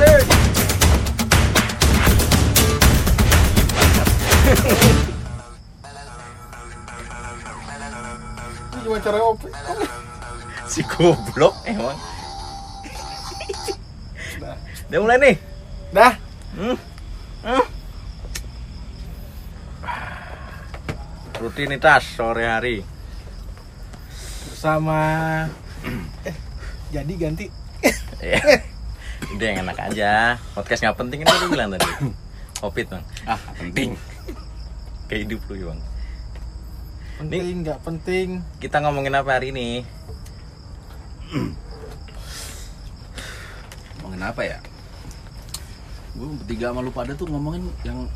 Ini gimana cara op? Si goblok emang. Dah. Udah mulai nih. Dah. Hmm. Hmm. Rutinitas sore hari. Bersama eh jadi ganti Ya. Udah yang enak aja. Podcast nggak penting kan tadi bilang tadi. Covid bang. Ah, penting. Kayak hidup lu bang. penting nggak penting Kita ngomongin apa hari ini? Ngomongin apa ya? Gue bertiga sama lu pada tuh ngomongin yang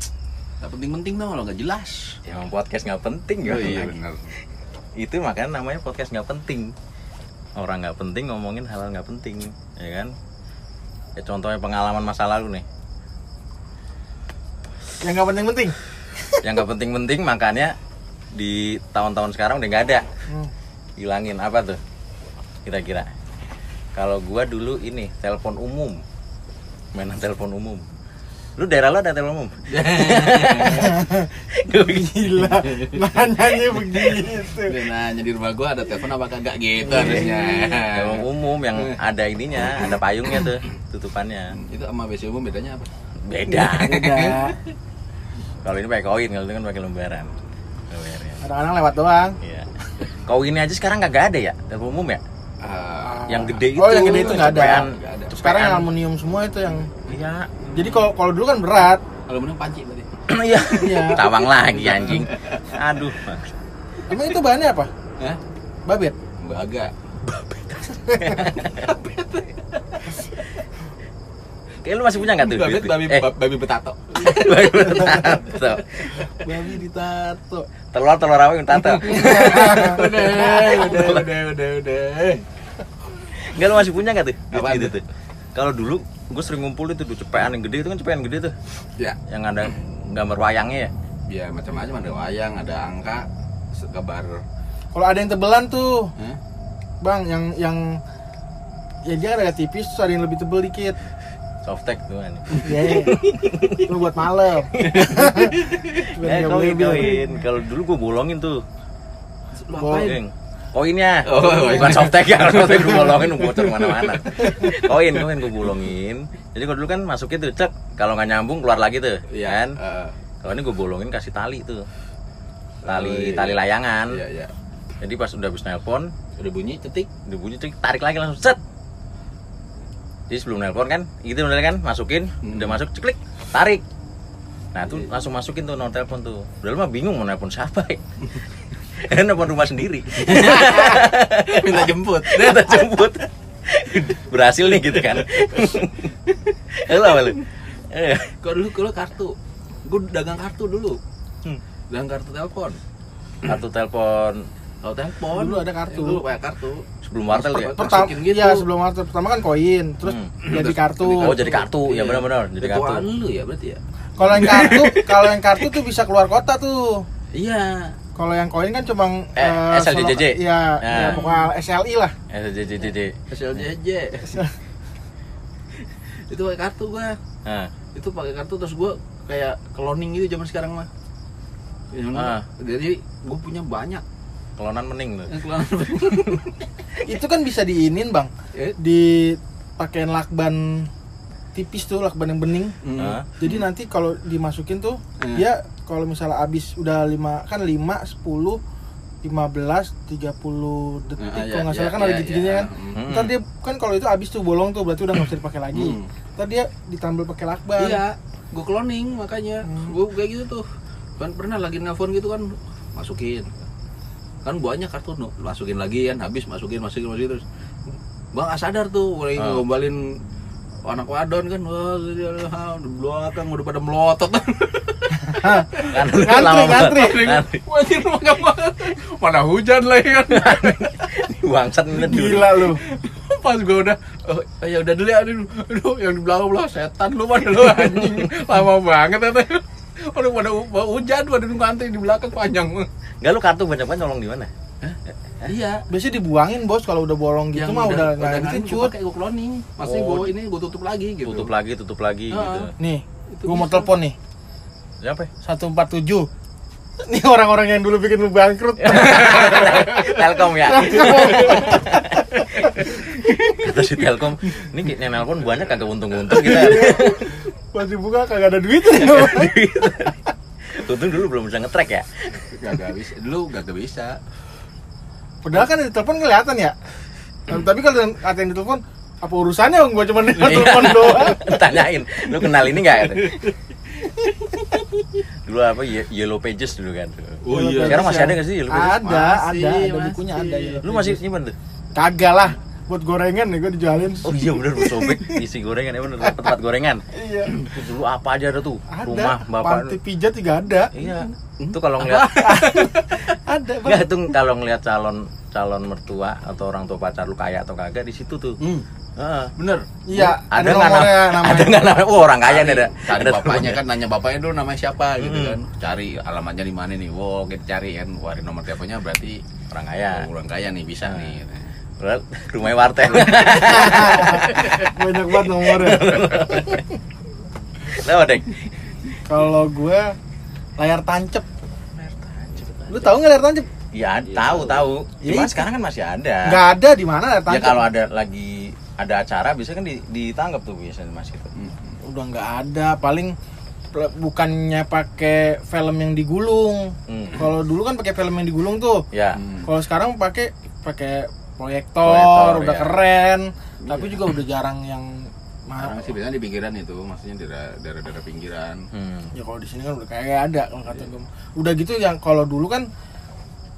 gak penting-penting dong kalau nggak jelas. Ya emang podcast nggak penting Oh ya. iya benar. Itu makanya namanya podcast nggak penting. Orang nggak penting ngomongin hal-hal nggak penting, ya kan? Ya contohnya pengalaman masa lalu nih. yang nggak penting penting Yang nggak penting-penting makanya di tahun-tahun sekarang udah nggak ada. hmm. Hilangin apa tuh? Kira-kira. Kalau gua dulu ini telepon umum. Mainan telepon umum. Lu daerah lu ada telepon umum? gila nanyanya begitu Dia nanya di rumah gue ada telepon apa kagak gitu harusnya. Telepon umum yang ada ininya, ada payungnya tuh, tutupannya. Itu sama BC umum bedanya apa? Beda. beda Kalau ini pakai koin, kalau itu kan pakai lembaran. Kadang-kadang lewat doang Iya. Koinnya aja sekarang kagak ada ya, telepon umum ya? Ah, Yang gede itu. oh yang gede itu nggak ada ada. sekarang aluminium semua itu yang Iya. Jadi kalau kalau dulu kan berat aluminium panci berarti. Iya. Iya. Tawang lagi anjing. Aduh. emang itu bahannya apa Hah? babet Agak. Kayak lu masih punya nggak tuh? Babi, babi, eh, babi betato. babi bertato. babi ditato Telur telur apa yang tato? udah, udah, udah, udah, udah. Enggak lu masih punya nggak tuh? Gitu tuh? tuh. Kalau dulu gue sering ngumpul itu tuh cepean yang gede itu kan cepean gede tuh. Ya, Yang ada gambar wayangnya ya. ya macam-macam ada wayang, ada angka, sekebar. kalau ada yang tebelan tuh Hah? bang yang yang ya dia agak tipis terus ada yang lebih tebel dikit Softtek tuh kan. ya itu buat malam Eh, koin. Kalau dulu gue bolongin tuh. Lu Boy. Koinnya. Oh, koin. Bukan softtek ya, softtek gue bolongin bocor mana-mana. Koin, koin gue bolongin. Jadi kalau dulu kan masukin tuh cek, kalau nggak nyambung keluar lagi tuh, Iya. kan? eh, Kalau ini gue bolongin kasih tali tuh. Oh, Tali iya. tali layangan. Iya, iya. Jadi pas udah habis nelpon, Udah bunyi cetik. udah bunyi cek, tarik lagi langsung set. Jadi sebelum nelpon kan, gitu bener kan, masukin, Hmm. udah masuk, ceklik, tarik. Nah tuh Iya. langsung masukin tuh nomor telepon tuh. Udah lu mah bingung mau nelpon siapa ya. Kan nelpon rumah sendiri. Minta jemput. Dia tak jemput. Berhasil nih gitu kan. Apa lu? Eh, Kok dulu kalau kartu? Gue dagang kartu dulu. Hmm. Dagang kartu telepon. Kartu telepon Kalau telepon Dulu ada kartu. Ya, dulu kayak kartu. sebelum wartel ya. pertama gitu. ya sebelum wartel pertama kan koin terus Hmm. jadi kartu Oh jadi kartu, ya Iya. benar-benar jadi kartu. Lu ya berarti ya? kalau yang kartu kalau yang kartu tuh bisa keluar kota tuh Iya. Kalau yang koin kan cuma Eh, SLJJJ? ya, Ya. ya pokoknya SLI lah Eh, JJJJ. SLJJ. itu pakai kartu gua. Nah, Itu pakai kartu terus gua kayak cloning gitu zaman sekarang mah. Ah. Jadi gua punya banyak. kelonan mening tuh. Itu kan bisa diinin bang Eh, di pakaian lakban tipis tuh lakban yang bening hmm. Hah? jadi nanti kalau dimasukin tuh Hmm. dia kalau misalnya habis udah lima kan 5 10 15 30 detik Ah, kalau ya, nggak salah ya, kan ada ya, gitu-gitunya ya. kan Hmm. ntar dia kan kalau itu habis tuh bolong tuh berarti udah nggak bisa dipakai lagi Hmm. ntar dia ditambal pakai lakban Iya, gue cloning makanya. Hmm. Gue kayak gitu tuh. Kan pernah lagi nelpon gitu kan masukin. Kan banyak kartu no. masukin lagi kan habis masukin masukin masukin terus. Bang ah, sadar tuh mulai Ah. ngombalin anak wadon kan wah di belakang udah pada melotot Kan Ngantri, ngantri. Ngantri. wajib mana hujan lagi kan Bangsat ini gila lu pas gue udah oh, ya udah dulu ya aduh, aduh yang di belakang belakang setan lu pada lu anjing lama banget ya udah pada hu- hujan pada nunggu antri di belakang panjang Enggak lu kartu banyak banget nyolong di mana? Hah? Iya. Biasanya dibuangin bos kalau udah bolong gitu mah udah nggak udah kecut. pakai gue cloning. Maksudnya Oh. gue ini gue tutup lagi gitu. tutup lagi tutup lagi gitu Nih, gue mau telepon nih. Siapa ya? 147 Ini orang-orang yang dulu bikin lu bangkrut. Telkom ya kata si Telkom ini kayak nelpon banyak kagak untung-untung kita Pas dibuka kagak ada duit. untung dulu belum bisa ngetrack ya Gak bisa. Dulu gak bisa. Padahal kan di telepon kelihatan ya. Nah, Tapi kalau yang- kata yang di telepon apa urusannya gua cuma Iya. telepon doang. tanyain lu kenal ini nggak dulu apa Ye- Yellow Pages dulu kan Oh iya. sekarang masih ada nggak sih Yellow Pages Ada, Masih, ada, ada bukunya ada. ya. lu masih nyimpen tuh Kagak lah, buat gorengan nih gua dijualin. oh iya bener lu sobek isi gorengan ya bener tempat, gorengan Iya. Itu dulu apa aja ada tuh Ada. rumah bapak Panti pijat juga ada. iya itu kalau ngeliat Ada, nggak itu kalau ngeliat calon calon mertua atau orang tua pacar lu kaya atau kagak di situ tuh Hmm. Bener. Iya, ada, ada nggak nomornya nama- namanya. ada nggak namanya oh orang kaya nih ada Cari ada bapaknya kan nanya bapaknya dulu namanya siapa gitu Mm. kan. Cari alamatnya di mana nih. Wow, kita cari kan. Warin nomor teleponnya berarti orang kaya oh, orang kaya nih bisa Nah. nih. Padahal rumahnya warteg Banyak banget nomornya. Kenapa dek? Kalau gue layar tancep. Lu tahu nggak layar tancep? Ya tahu tahu. Ya, Cuma itu. sekarang kan masih ada. Nggak ada di mana layar Ya tancep. kalau ada lagi ada acara biasanya kan di, ditangkap tuh biasanya mas gitu. Hmm. Udah nggak ada. Paling bukannya pakai film yang digulung. Hmm. Kalau dulu kan pakai film yang digulung tuh. Ya. Hmm. Kalau sekarang pakai pakai proyektor, Proyektor, udah ya. keren. Tapi juga udah jarang yang mahal. sih biasanya di pinggiran itu, maksudnya di daerah- daerah-daerah pinggiran. Hmm. Ya kalau di sini kan udah kayak ada kalau kata gue. Udah gitu yang kalau dulu kan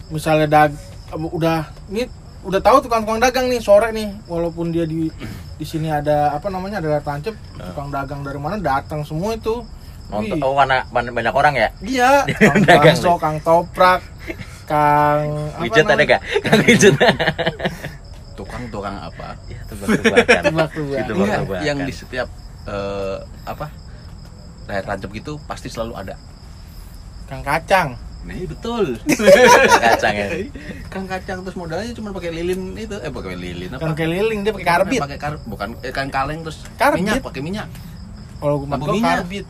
misalnya dag udah ini udah tahu tukang-tukang dagang nih sore nih walaupun dia di di sini ada apa namanya ada tancep tukang dagang dari mana datang semua itu Nonton, oh mana, mana- banyak orang ya? iya kang Dagang bakso kang toprak kang apa Widget ada gak? Kang widget. Tukang-tukang apa? ya Enggak, tebak-tebakan. yang di setiap eh, apa? layar tancap gitu pasti selalu ada. kang kacang Nah, iya, betul. kacang ya. Kang kacang terus modalnya cuma pakai lilin itu, eh pakai lilin apa? kang keliling dia pakai karbit Pakai kar bukan eh, kan kaleng terus Karbit. minyak, pakai minyak. kalau gue minyak. karbit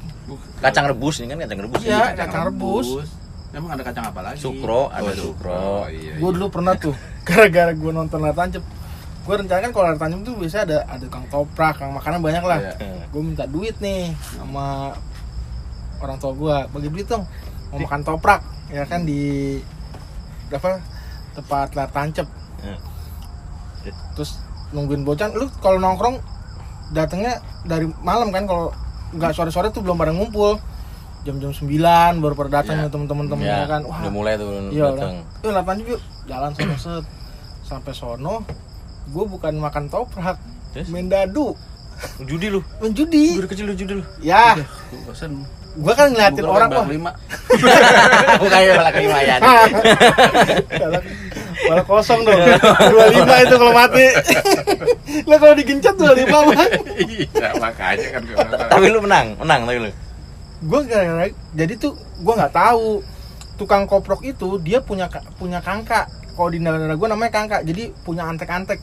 Kacang rebus ini kan kacang rebus. Iya, ya. kacang rebus. Emang ada kacang apa lagi? Sukro, ada Oh, sukro. iya, gue iya. dulu pernah tuh gara-gara gue nonton layar tancap gue rencana kan kalau layar tancap tuh biasa ada ada kang toprak kang makanan banyak lah Iya. Gue minta duit nih sama orang tua gue bagi duit dong mau makan toprak ya kan di apa tempat layar tancap Hmm. terus nungguin bocah lu kalau nongkrong datangnya dari malam kan kalau nggak sore-sore tuh belum pada ngumpul jam-jam 9 baru pada datang nih temen-temen Ya, temennya kan wah udah mulai tuh Iya datang. udah. Yuk lapan yuk jalan sono set. Sampai sono gue bukan makan toprak, Terus? main dadu, Judi lu. main judi. Udah kecil lu judi lu. Ya, bosan. Gue kan ngeliatin Gua orang bak wah. lima. Bukannya malah keimayan. Malah, malah kosong dong. 25 itu kalau mati. Lah kalau digencet 25 mah. Iya, makanya kan gua tapi lu menang, menang tapi lu. Gue jadi tuh gue nggak tahu tukang koprok itu dia punya punya kangka. Kalau di negara gue namanya kangka. Jadi punya antek-antek.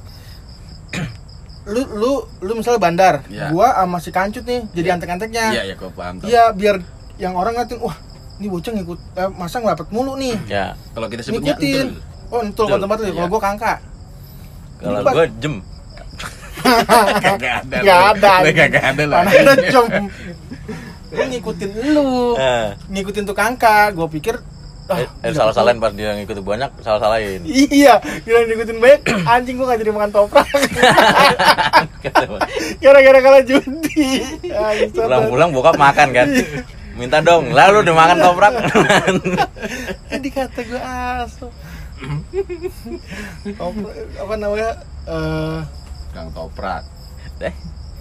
Lu lu lu misalnya bandar, Iya. gua sama si kancut nih jadi antek-anteknya. Iya, ya gua paham tuh. Iya biar yang orang ngatin wah ini bocah ngikut eh, masa ngelapet mulu nih Ya, Kalau kita sebutnya ngikutin entul. oh entul kalau tempat lu kalau iya. gua kangka kalau gua jem. Kagak ada. Nggak ada. Kagak ada lah. mana ada gua ngikutin lu Eh, ngikutin tuh kangka gua pikir ah, eh, eh, udah salah-salahin pas dia ngikut banyak, salah-salahin. iya kira ngikutin banyak anjing gua gak jadi makan toprak gara-gara kalah judi. Pulang-pulang bokap makan kan. Minta dong, lalu udah makan toprak. Jadi kata gue aso. Apa namanya? Eh, Kang toprak. Eh,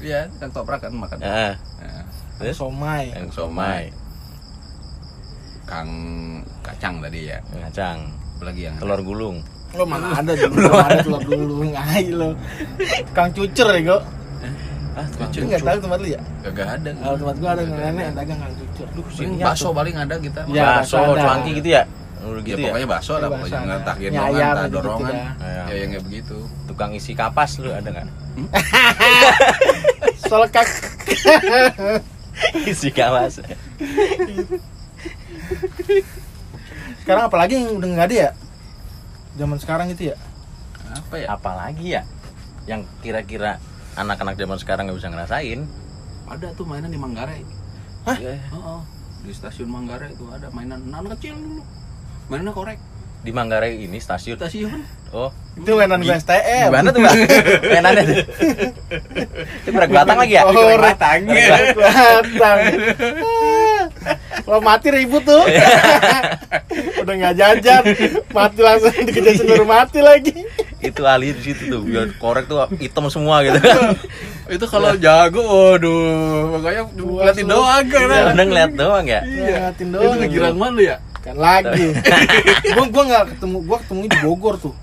Iya, kang toprak kan makan. eh, Nah, terus somai. yang somai, Kang kacang tadi ya. kacang, Apalagi yang telur gulung. Lo mana ada belum ada telur dulu ngai lo. Kang cucer ya gue. Ah, Lu nggak tahu tempat lu ya? Gak ada. Kalau tempat gua ada nenek yang dagang kang cucer. Duh, Paling bakso paling ada kita. Iya, bakso, ada. cuanki gitu ya? Lu ya gitu ya? pokoknya bakso lah Ya, pokoknya dorongan ayam entah gitu-gitu dorongan dah. Ayam. ya yang kayak begitu Tukang isi kapas lu ada nggak? Solekak. isi kapas. Sekarang apalagi yang udah nggak ada ya? Zaman sekarang itu ya? apa ya Apalagi ya yang kira-kira anak-anak zaman sekarang nggak bisa ngerasain. ada tuh mainan di Manggarai Hah? Ya, Oh, di stasiun Manggarai itu ada mainan anak kecil dulu mainannya korek Di Manggarai ini stasiun. stasiun Oh, Itu mainan gue STM. gimana tuh bang? Mainannya tuh. Itu berak batang lagi ya? Oh, Berak batang. Berak Batang. Kalau mati ribut tuh. Udah nggak jajan, mati langsung dikejar sendiri mati lagi. itu ahli di situ tuh biar korek tuh hitam semua gitu itu kalau jago waduh makanya ngeliatin doang kan Iya. udah ngeliat doang ya Ngeliatin itu doang. ngegirang mana ya Kan lagi. gua gua nggak ketemu, gua ketemu di Bogor tuh.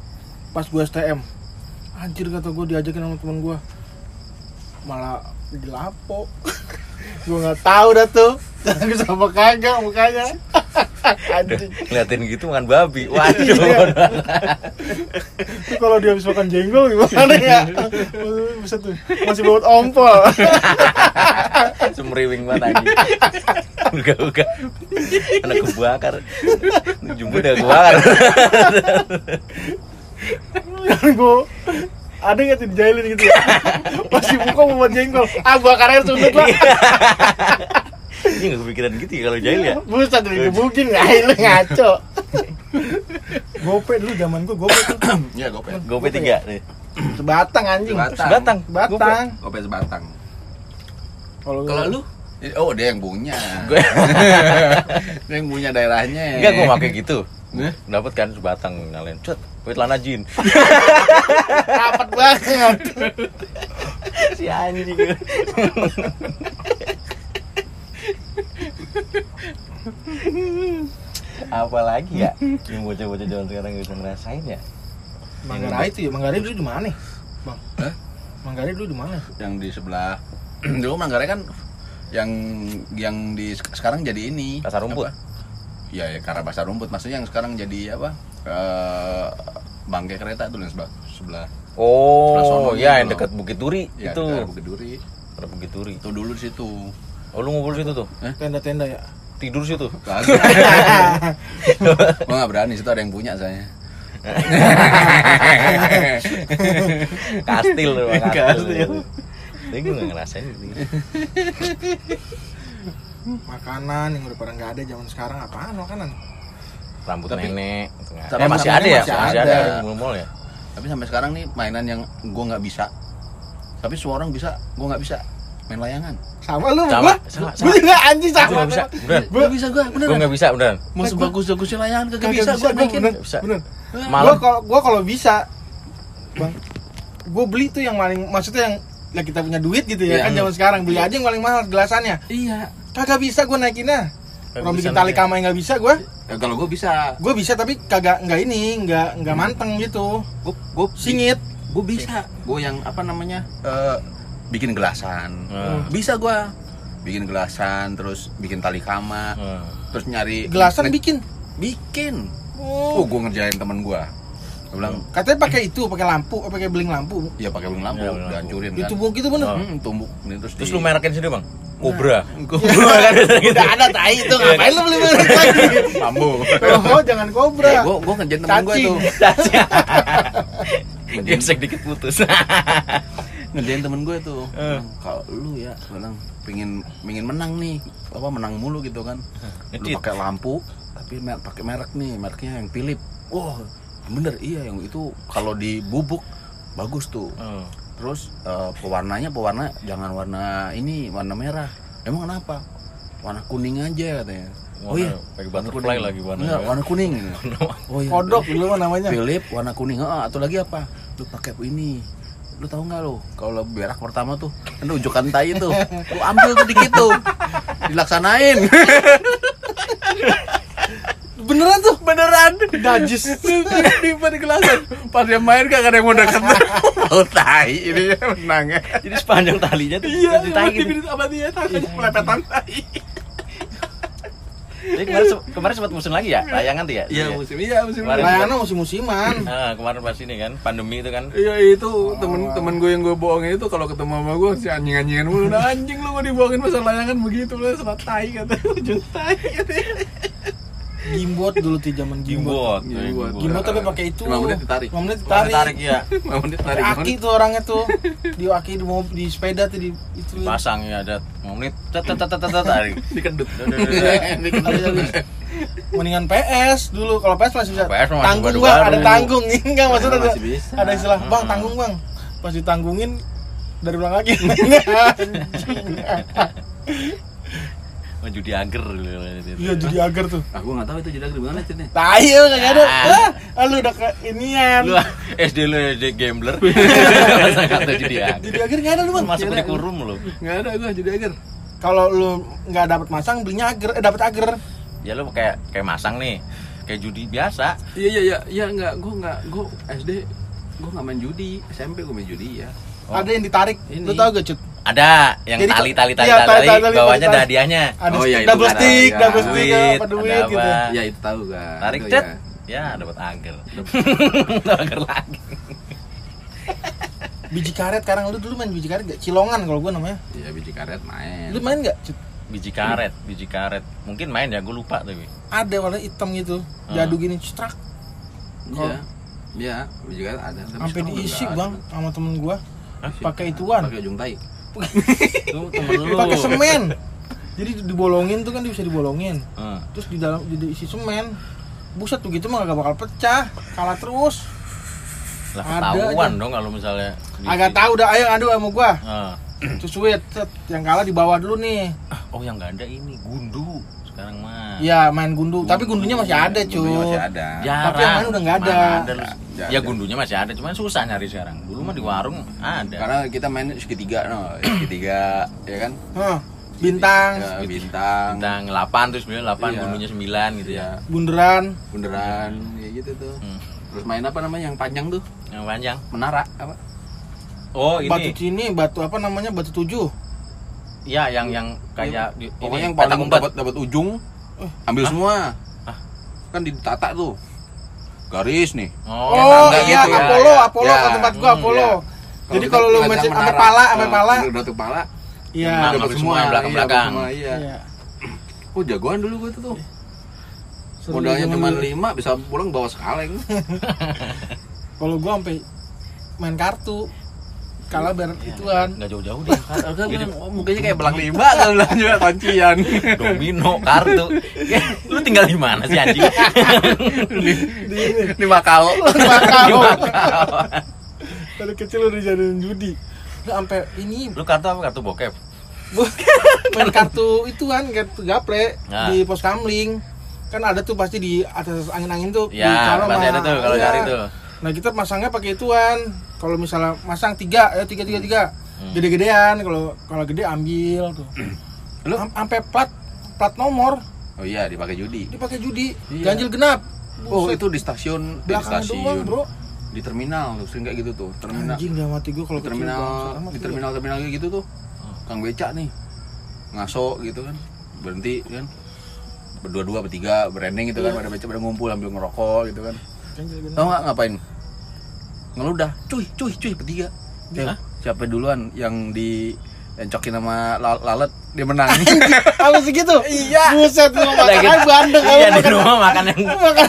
Pas gua STM. Anjir kata gua diajakin sama teman gua. Malah dilapo. gua nggak tahu dah tuh. Jangan sama kagak mukanya. Anjing. ngeliatin gitu makan babi waduh Iya. Itu kalau dia habis makan jenggol gimana ya? Bisa tuh. Masih bawa ompol. semeriwing banget anjing uga uga anak kebakar jumbo udah kebakar Yang gua ada nggak tuh dijailin gitu ya? Masih buka mau buat jengkol. Ah bakar air sundut lah. ini nggak kepikiran gitu ya kalau jahil ya Buset gebukin nggak lu ngaco. Gope dulu zaman gua gope tuh. ya gope gope tiga nih Sebatang anjing. Sebatang. batang Batang. gope sebatang Kalau kalau lu oh dia yang punya gue dia yang punya daerahnya enggak gue pakai gitu Nah, dapat kan sebatang nyalain cut wait lana jin rapat banget. si anjing apalagi ya yang bocah-bocah zaman sekarang bisa ngerasain ya Manggarai itu ya, Manggarai dulu di mana? Bang. Hah? Manggarai dulu di mana? yang di sebelah dulu Manggarai kan yang yang di sekarang jadi ini Pasar rumput. apa? Iya ya karena pasar rumput. Maksudnya yang sekarang jadi apa? Eh bangkai kereta tuh yang sebelah sebelah Sebelah sono oh ya yang gitu. dekat Bukit Duri ya itu. daerah Bukit Duri Ada Bukit Duri itu dulu di situ. Oh lu ngumpul situ tuh? Tenda-tenda ya. tidur situ. Gua nggak berani situ ada yang punya saya. Kastil Bang, Kastil. tapi gue nggak ngerasain gitu Makanan yang udah pada nggak ada zaman sekarang apaan makanan? rambut Tapi- nenek gitu. Tapi eh, masih ada ya masih, masih ada, ada. di mall ya tapi sampai sekarang nih mainan yang gua nggak bisa tapi semua orang bisa gua nggak bisa main layangan Sama lu, Sama, gua. sama, Gua sama. juga anjing gue sama. nggak bisa beneran Gua bisa gua gue beneran nggak bisa beneran mau sebagus-bagusnya layangan kagak bisa gua Nggak bisa. bener. Malam. Gua kalau gua kalau bisa, bang, gua beli tuh yang paling maksudnya yang ya kita punya duit gitu ya Iya. kan zaman sekarang beli aja yang paling mahal gelasannya. iya Kagak bisa gua naikinnya. Kagak Orang bikin tali naikin. kamai nggak bisa gua. ya, kalau gua bisa Gua bisa tapi kagak nggak ini, nggak nggak manteng gitu. gua gua Singit. gua bisa gua yang apa namanya eh, bikin gelasan Hmm. bisa gua bikin gelasan terus bikin tali kama Hmm. terus nyari Gelasan nge- bikin. bikin oh Oh. gua ngerjain temen gua gua bilang Katanya pakai itu, pakai lampu, pakai beling lampu. ya pakai beling lampu Ya, dihancurin kan Ditumbuk gitu bener. Oh. hmm, tumbuk ini terus terus di- lu merekin sini bang Cobra. Udah ada tai itu ngapain lu beli merek lagi? bambu Oh, jangan kobra. Gua gua ngerjain temen gua Cacing. tuh gesek dikit putus ngerjain temen gue tuh Eh. Kalau lu ya bilang pingin pingin menang nih. Apa menang mulu gitu kan. Lu Ngecit. pakai lampu tapi mer- pakai merek nih mereknya yang Philip. Wah bener iya yang itu kalau dibubuk bagus tuh. Hmm. Terus eh, pewarnanya pewarna jangan warna ini warna merah. Emang kenapa? Warna kuning aja katanya. Oh Warna- iya pakai warna butterfly kuning. lagi warnanya. Enggak, warna kuning oh iya. Kodok dulu mah namanya. Philip warna kuning. Ah atau lagi apa? Lu pakai ini. Lu tahu nggak lu? Kalau berak pertama tuh kan ada ujukan tai tuh. Lu ambil tuh dikit tuh. Dilaksanain Beneran tuh. beneran Najis. di pada gelasan pas dia main gak ada yang mau deket tahu tai ini menang ya jadi sepanjang talinya tuh iya ditaikin. sama dia tangannya melepetan tai Jadi kemarin se- kemarin sempat musim lagi ya, layangan tuh ya? Iya musim iya musim Kemarin- Layangan musim-musiman. Nah, kemarin pas ini kan pandemi itu kan. Iya itu temen-temen gue yang gue bohongin itu kalau ketemu sama gue si anjing-anjingan mulu nah anjing lu mau dibohongin masa layangan begitu lu serat tai kata ujung tai katanya. Gimbot dulu tuh zaman gimbot. Gimbot. Gimbot. Gimbot tapi pakai itu. Lima menit ditarik. 5 menit Tarik, ditarik. tarik ya. Mau menit Pakai tarik aki tuh orangnya tuh. Di aki di mobil di sepeda tuh di itu. Pasang ya ada mau menit tet tet tet tet tet, tarik. habis. Mendingan PS dulu. Kalau PS masih bisa PS tanggung bang, ada tanggung. Enggak maksudnya ada, ada istilah bang Hmm. tanggung bang. Pas ditanggungin dari ulang lagi. Mau judi ager dulu. Iya jadi agar tuh. Ah gue nggak tahu itu jadi gimana sih nih. Tai ya nggak ada. Ah. Ah, lu udah ke inian. Lu SD lu SD gambler. Masa nggak tahu judi ager. Jadi agar nggak ada lu bang. Masuk di kurung lu. Nggak ada gue jadi agar. Kalau lu nggak dapat masang belinya agar, eh dapat agar. Ya lu kayak kayak masang nih. Kayak judi biasa. Iya iya iya iya nggak gue nggak gue SD gue nggak main judi SMP gue main judi ya. Oh. Ada yang ditarik. Ini. Lu tau gak cut? Ada yang Jadi, tali tali tali iya, tali, tali, tali, bawahnya tali. ada hadiahnya. Ada Oh, iya, itu double ada, stick, iya. double stick Duit, apa ada duit gitu. apa. Iya itu tahu kan. Tarik cet. ya. Ya dapat ager. ager lagi. Biji karet sekarang lu dulu main biji karet gak? Cilongan kalau gua namanya. Iya biji karet main. Lu main gak? Biji karet, biji karet. Mungkin main ya, gue lupa tapi. Ada warna hitam gitu. Ah. Jadu gini cetrak. Iya. Iya biji karet ada. Sampai diisi bang ada. sama temen gua. Pakai ituan. Pakai ujung tai. Pakai semen. Jadi dibolongin tuh kan bisa dibolongin. Heeh. Terus di dalam di- diisi semen. Buset begitu mah gak bakal pecah. Kalah terus. Lah ketahuan dong kalau misalnya. Agak tahu dah ayo adu sama gua. Ah. Terus yang kalah di bawah dulu nih. Oh yang nggak ada ini gundu sekarang mah. Iya main gundu, tapi gundunya masih ada cuy. Masih ada. Jarang. Tapi yang main udah nggak ada. Ada Ya gundunya masih ada, cuman susah nyari sekarang. Dulu mah di warung ada. Karena kita main segitiga no, segitiga ya kan. Hah, bintang, Ya, bintang. Tentang 8 terus 9 8 Iya. gundunya 9 gitu ya. Iya, bunderan. bunderan ya gitu tuh. Hmm. Terus main apa namanya yang panjang tuh? Yang panjang. Menara apa? Oh, Batu ini. cini, batu apa namanya? Batu tujuh. Iya, yang yang kayak di, Pokoknya yang ini, paling petak umpet. dapat dapat ujung ambil Hah? semua. Hah? Kan ditata tuh. Garis nih. Oh, Oh, iya, gitu ya. Apollo, Ya, Apollo ya. kalau tempat gua Hmm, Apollo. ya. Jadi kalau lu mencet sampai pala, sampai eh, pala. udah tuh pala. Iya. Dapat semua yang belakang-belakang. iya, iya. Iya. Oh, jagoan dulu gua tuh tuh. Modalnya cuma lima bisa pulang bawa sekaleng. Kalau gua sampai main kartu kalah biar Iya. ituan. Nggak jauh-jauh deh. Kan Jadi oh, mukanya kayak belang lima kan bilang juga kuncian. domino, kartu. Lu tinggal di mana sih anjing? di, di, di Makau. Makau. Dari kecil udah jadiin judi. Udah sampai ini Lu kartu apa? Kartu bokep. Main kartu ituan kartu gaple Nah. di pos kamling kan ada tuh pasti di atas angin-angin tuh di Ya, cara pasti ada tuh kalau iya. cari tuh. nah kita masangnya pakai ituan kalau misalnya masang tiga ya tiga tiga tiga Hmm. gede-gedean kalau kalau gede ambil tuh Lu? Am- sampai plat plat nomor Oh iya, dipakai judi. dipakai judi Iya. ganjil genap Oh, Buset, itu di stasiun, di stasiun. doang bro Di terminal tuh, sering kayak gitu tuh. Terminal. anjing gak mati gue kalau terminal di gua. terminal terminal kayak gitu tuh kang beca nih ngaso gitu kan berhenti kan berdua-dua bertiga branding gitu kan Iya. pada beca pada ngumpul ambil ngerokok gitu kan tau nggak ngapain ngeludah. Cuy cuy cuy bertiga. Hah? siapa duluan yang di yang cokin sama lal- lalat dia menang. Apa segitu. Iya. buset lu makan Lagi- aja bandeng Iya di rumah makan yang makan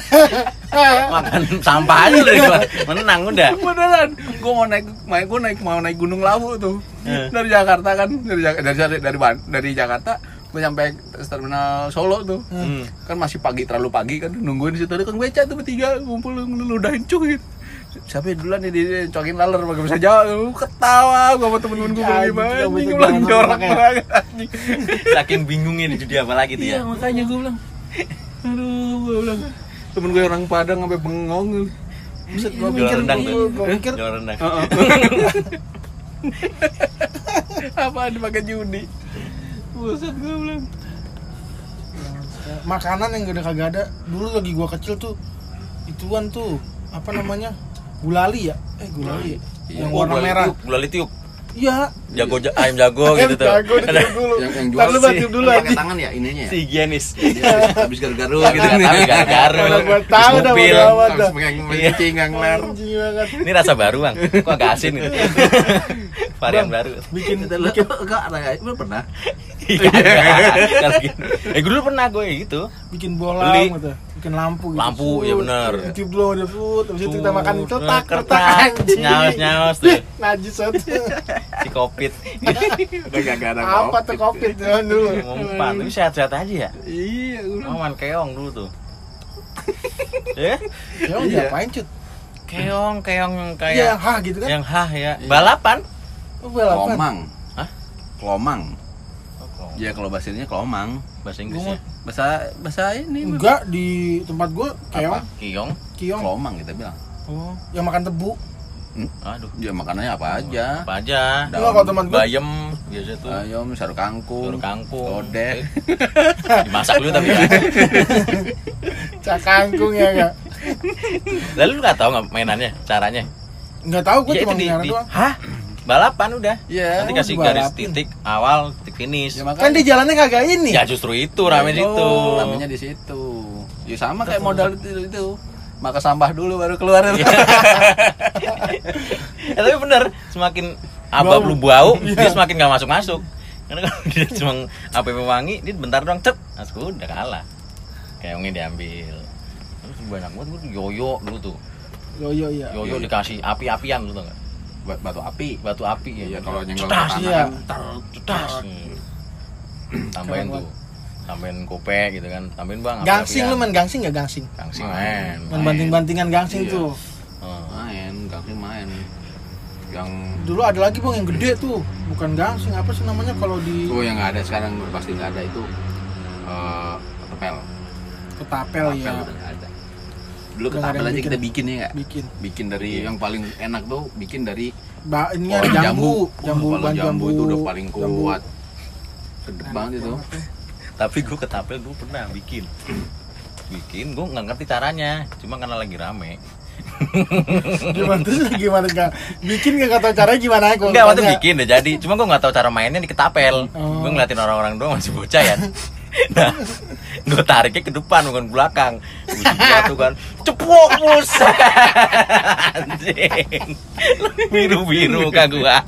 makan sampah aja lu gua. Menang udah. beneran. Gue mau naik main gue naik mau naik gunung lawu tuh. Eh. dari Jakarta kan. Dari dari dari dari, dari Jakarta gue sampai terminal Solo tuh. Hmm. kan masih pagi terlalu pagi kan. Nungguin situ. Ada kang beca tuh bertiga ngumpul ngeludahin cuy siapa yang duluan nih dia cokin laler pakai bisa jawab. Gua ketawa gue sama temen-temen gue Anjing, gimana anjing tuh gue bilang jorok banget anjing. Saking bingungnya di judi apa lagi tuh iya ya. makanya gue bilang. Aduh gue bilang. Temen gue orang Padang sampai bengong. Buset, Jual gua mikir, rendang gua- tuh. gua mikir. Jual rendang. apa dipakai judi? Buset gue bilang. Makanan yang udah kagak ada. Dulu lagi gua kecil tuh ituan tuh apa namanya gulali ya eh gulali ya? Iya. yang Oh, warna gulali merah tiup, gulali tiup. Iya. jago ja- ayam jago gitu tuh Jago dulu. Yang- yang jual sih. tiup dulu Pakai tangan ya ininya ya. si higienis Iya, habis garu-garu gitu gitu kan tapi garu Mana gua tahu dah. Habis kencing nggak ngeler. Anjing banget. ini rasa baru bang kok agak asin gitu varian baru Bikin Kita lu enggak ada ya? Lu pernah? Iya, enggak. Kalau gitu. eh gue dulu pernah gue gitu bikin bola gitu. Bikin lampu gitu. Lampu, Sut. iya bener. Ditiup dulu dia put. Habis itu kita makan Tuh, cetak kertas, anjing. nyaus-nyaus tuh. Ih, Najis banget. si kopit Udah gak ada Apa tuh covid zaman dulu? ngumpan tapi sehat-sehat aja ya Iya, gua aman keong dulu tuh ya Ya udah Iya. ngapain cut? keong keong Iya, kayak yang hah gitu kan? yang hah ya Iya. balapan Oh, balapan. Kelomang. Hah? Kelomang. Ya kalau bahasa ininya kelomang. bahasa Gua Inggris mau- ya Bahasa bahasa ini. Enggak di tempat gua keong, Apa? kiong kiong. Kelomang kita bilang. Oh, yang makan tebu. aduh Ya makanannya apa aja. apa aja Daun. Enggak kalau teman gua bayam biasa tuh Ayam, saru kangkung, telur kangkung lodeh. dimasak dulu tapi ya cak kangkung ya enggak? lalu lu nggak tahu nggak mainannya caranya Enggak tahu gua ya cuma di doang. hah balapan udah Iya. nanti Oh, kasih garis titik awal titik finish Ya Kan di jalannya kagak ini. ya justru itu rame Oh, situ Namanya di situ. Ya sama kayak modal itu itu. Maka sampah dulu baru keluar. Iya. ya, tapi bener semakin abab Bau. lu bau Iya. dia semakin gak masuk masuk karena kalau dia cuma apa wangi dia bentar doang cep masuk udah kalah keongnya diambil terus banyak banget gue tuh yoyo dulu tuh Yo yo iya. yoyo Iya. dikasih api-apian lu tau gak Buat batu api. batu api ya Iya, kalau nyenggol cedas ke tanah iya. tambahin tuh tambahin kope gitu kan tambahin bang Gangsing lu api-apian. main gangsing enggak gangsing? gangsing Main. main Main banting-bantingan gangsing Iya. tuh. Oh. main, gangsing main. Yang Dulu ada lagi bang yang gede tuh, bukan gangsing apa sih namanya kalau di oh yang nggak ada sekarang pasti nggak ada itu eh ketapel. ketapel ya Ketapel udah nggak ada. Dulu nggak ketapel yang aja bikin. kita bikin ya nggak? bikin. Bikin dari yang paling enak tuh bikin dari Ba ini jambu, jambu, Wah, kalau ban jambu, itu udah paling Jambu. kuat. Sedep banget itu. tapi gue ketapel gue pernah bikin bikin gue nggak ngerti caranya cuma karena lagi rame Gimana terus gimana enggak? Bikin enggak tahu caranya gimana gua Enggak, waktu bikin udah jadi. Cuma gue nggak tahu cara mainnya di ketapel. Oh. Gue ngeliatin orang-orang doang masih bocah ya. Nah, gue tariknya ke depan bukan belakang. Gue jatuh kan, ceplok buset. Anjing. Biru-biru kan gua.